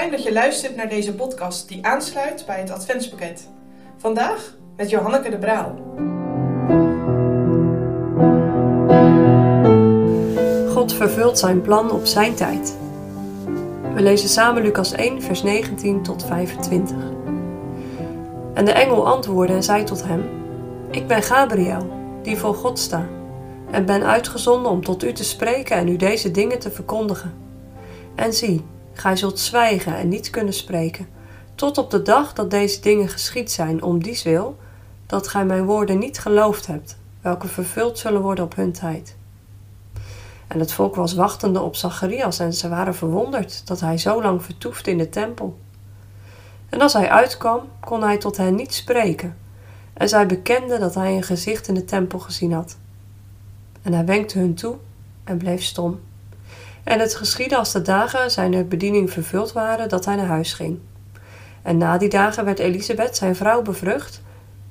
fijn dat je luistert naar deze podcast die aansluit bij het Adventspakket. Vandaag met Johanneke de Braal. God vervult zijn plan op zijn tijd. We lezen samen Lucas 1, vers 19 tot 25. En de engel antwoordde en zei tot hem: Ik ben Gabriel, die voor God sta, en ben uitgezonden om tot u te spreken en u deze dingen te verkondigen. En zie, gij zult zwijgen en niet kunnen spreken, tot op de dag dat deze dingen geschied zijn, om dies wil, dat gij mijn woorden niet geloofd hebt, welke vervuld zullen worden op hun tijd. En het volk was wachtende op Zacharias en ze waren verwonderd dat hij zo lang vertoefde in de tempel. En als hij uitkwam, kon hij tot hen niet spreken, en zij bekenden dat hij een gezicht in de tempel gezien had. En hij wenkte hun toe en bleef stom. En het geschiedde als de dagen zijner bediening vervuld waren, dat hij naar huis ging. En na die dagen werd Elisabeth, zijn vrouw, bevrucht,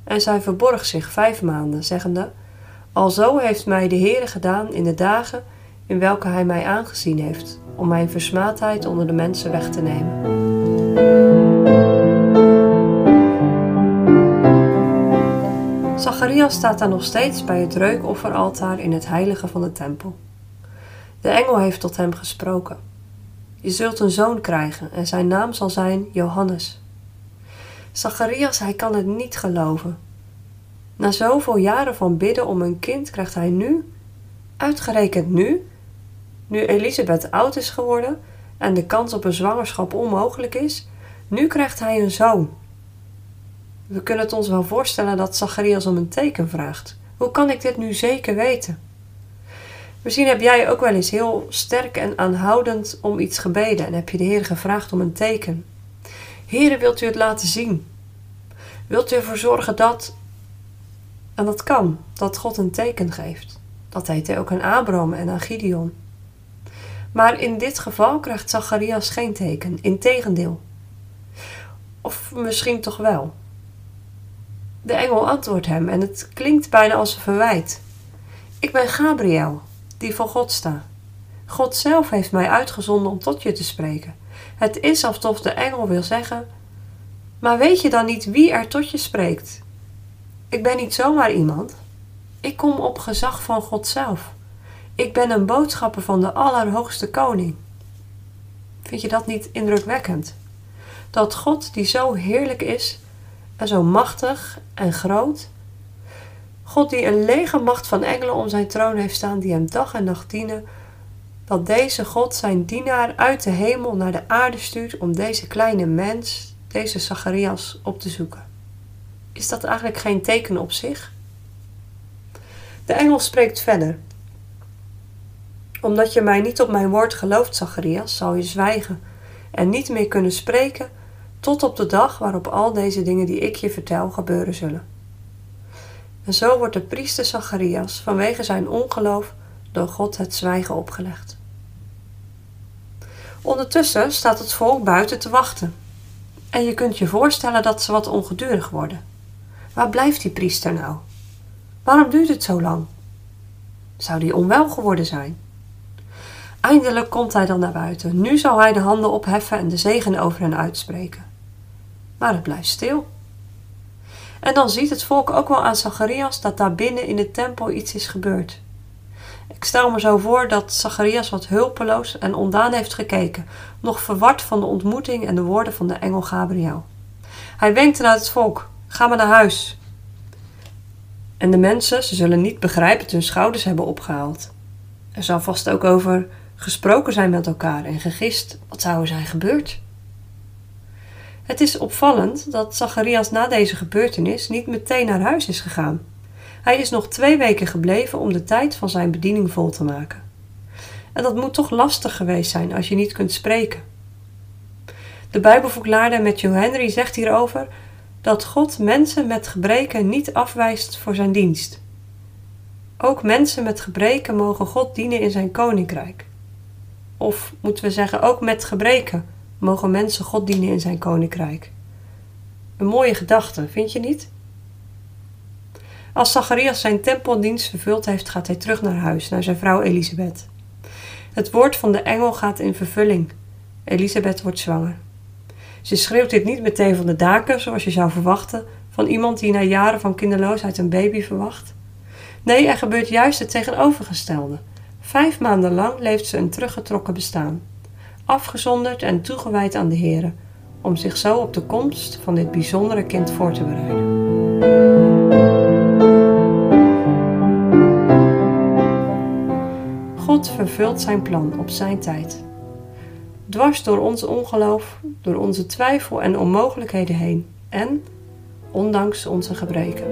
en zij verborg zich vijf maanden, zeggende: Alzo heeft mij de Heere gedaan in de dagen in welke hij mij aangezien heeft, om mijn versmaadheid onder de mensen weg te nemen. Zacharias staat daar nog steeds bij het reukofferaltaar in het heilige van de tempel. De engel heeft tot hem gesproken. Je zult een zoon krijgen en zijn naam zal zijn Johannes. Zacharias, hij kan het niet geloven. Na zoveel jaren van bidden om een kind krijgt hij nu, uitgerekend nu, nu Elisabeth oud is geworden en de kans op een zwangerschap onmogelijk is, nu krijgt hij een zoon. We kunnen het ons wel voorstellen dat Zacharias om een teken vraagt. Hoe kan ik dit nu zeker weten? Misschien heb jij ook wel eens heel sterk en aanhoudend om iets gebeden en heb je de Heer gevraagd om een teken. Heere, wilt u het laten zien? Wilt u ervoor zorgen dat. En dat kan, dat God een teken geeft. Dat deed hij ook aan Abraham en aan Gideon. Maar in dit geval krijgt Zacharias geen teken, integendeel. Of misschien toch wel. De engel antwoordt hem en het klinkt bijna als een verwijt. Ik ben Gabriel, die voor God sta. God zelf heeft mij uitgezonden om tot je te spreken. Het is alsof de engel wil zeggen: Maar weet je dan niet wie er tot je spreekt? Ik ben niet zomaar iemand. Ik kom op gezag van God zelf. Ik ben een boodschapper van de Allerhoogste Koning. Vind je dat niet indrukwekkend? Dat God, die zo heerlijk is en zo machtig en groot, God die een lege macht van engelen om zijn troon heeft staan, die hem dag en nacht dienen, dat deze God zijn dienaar uit de hemel naar de aarde stuurt om deze kleine mens, deze Zacharias, op te zoeken. Is dat eigenlijk geen teken op zich? De engel spreekt verder omdat je mij niet op mijn woord gelooft, Zacharias, zal je zwijgen en niet meer kunnen spreken tot op de dag waarop al deze dingen die ik je vertel gebeuren zullen. En zo wordt de priester Zacharias vanwege zijn ongeloof door God het zwijgen opgelegd. Ondertussen staat het volk buiten te wachten. En je kunt je voorstellen dat ze wat ongedurig worden. Waar blijft die priester nou? Waarom duurt het zo lang? Zou die onwel geworden zijn? Eindelijk komt hij dan naar buiten. Nu zal hij de handen opheffen en de zegen over hen uitspreken. Maar het blijft stil. En dan ziet het volk ook wel aan Zacharias dat daar binnen in de tempel iets is gebeurd. Ik stel me zo voor dat Zacharias wat hulpeloos en ondaan heeft gekeken, nog verward van de ontmoeting en de woorden van de engel Gabriel. Hij wenkte naar het volk: Ga maar naar huis. En de mensen, ze zullen niet begrijpen dat hun schouders hebben opgehaald. Er zal vast ook over gesproken zijn met elkaar en gegist wat zou er zijn gebeurd. Het is opvallend dat Zacharias na deze gebeurtenis niet meteen naar huis is gegaan. Hij is nog twee weken gebleven om de tijd van zijn bediening vol te maken. En dat moet toch lastig geweest zijn als je niet kunt spreken. De Bijbelverklaarder Matthew Henry zegt hierover dat God mensen met gebreken niet afwijst voor zijn dienst. Ook mensen met gebreken mogen God dienen in zijn koninkrijk. Of moeten we zeggen, ook met gebreken mogen mensen God dienen in zijn koninkrijk. Een mooie gedachte, vind je niet? Als Zacharias zijn tempeldienst vervuld heeft, gaat hij terug naar huis, naar zijn vrouw Elisabeth. Het woord van de engel gaat in vervulling. Elisabeth wordt zwanger. Ze schreeuwt dit niet meteen van de daken, zoals je zou verwachten van iemand die na jaren van kinderloosheid een baby verwacht. Nee, er gebeurt juist het tegenovergestelde. Vijf maanden lang leeft ze een teruggetrokken bestaan, afgezonderd en toegewijd aan de Heer, om zich zo op de komst van dit bijzondere kind voor te bereiden. God vervult zijn plan op zijn tijd. Dwars door ons ongeloof, door onze twijfel en onmogelijkheden heen en ondanks onze gebreken.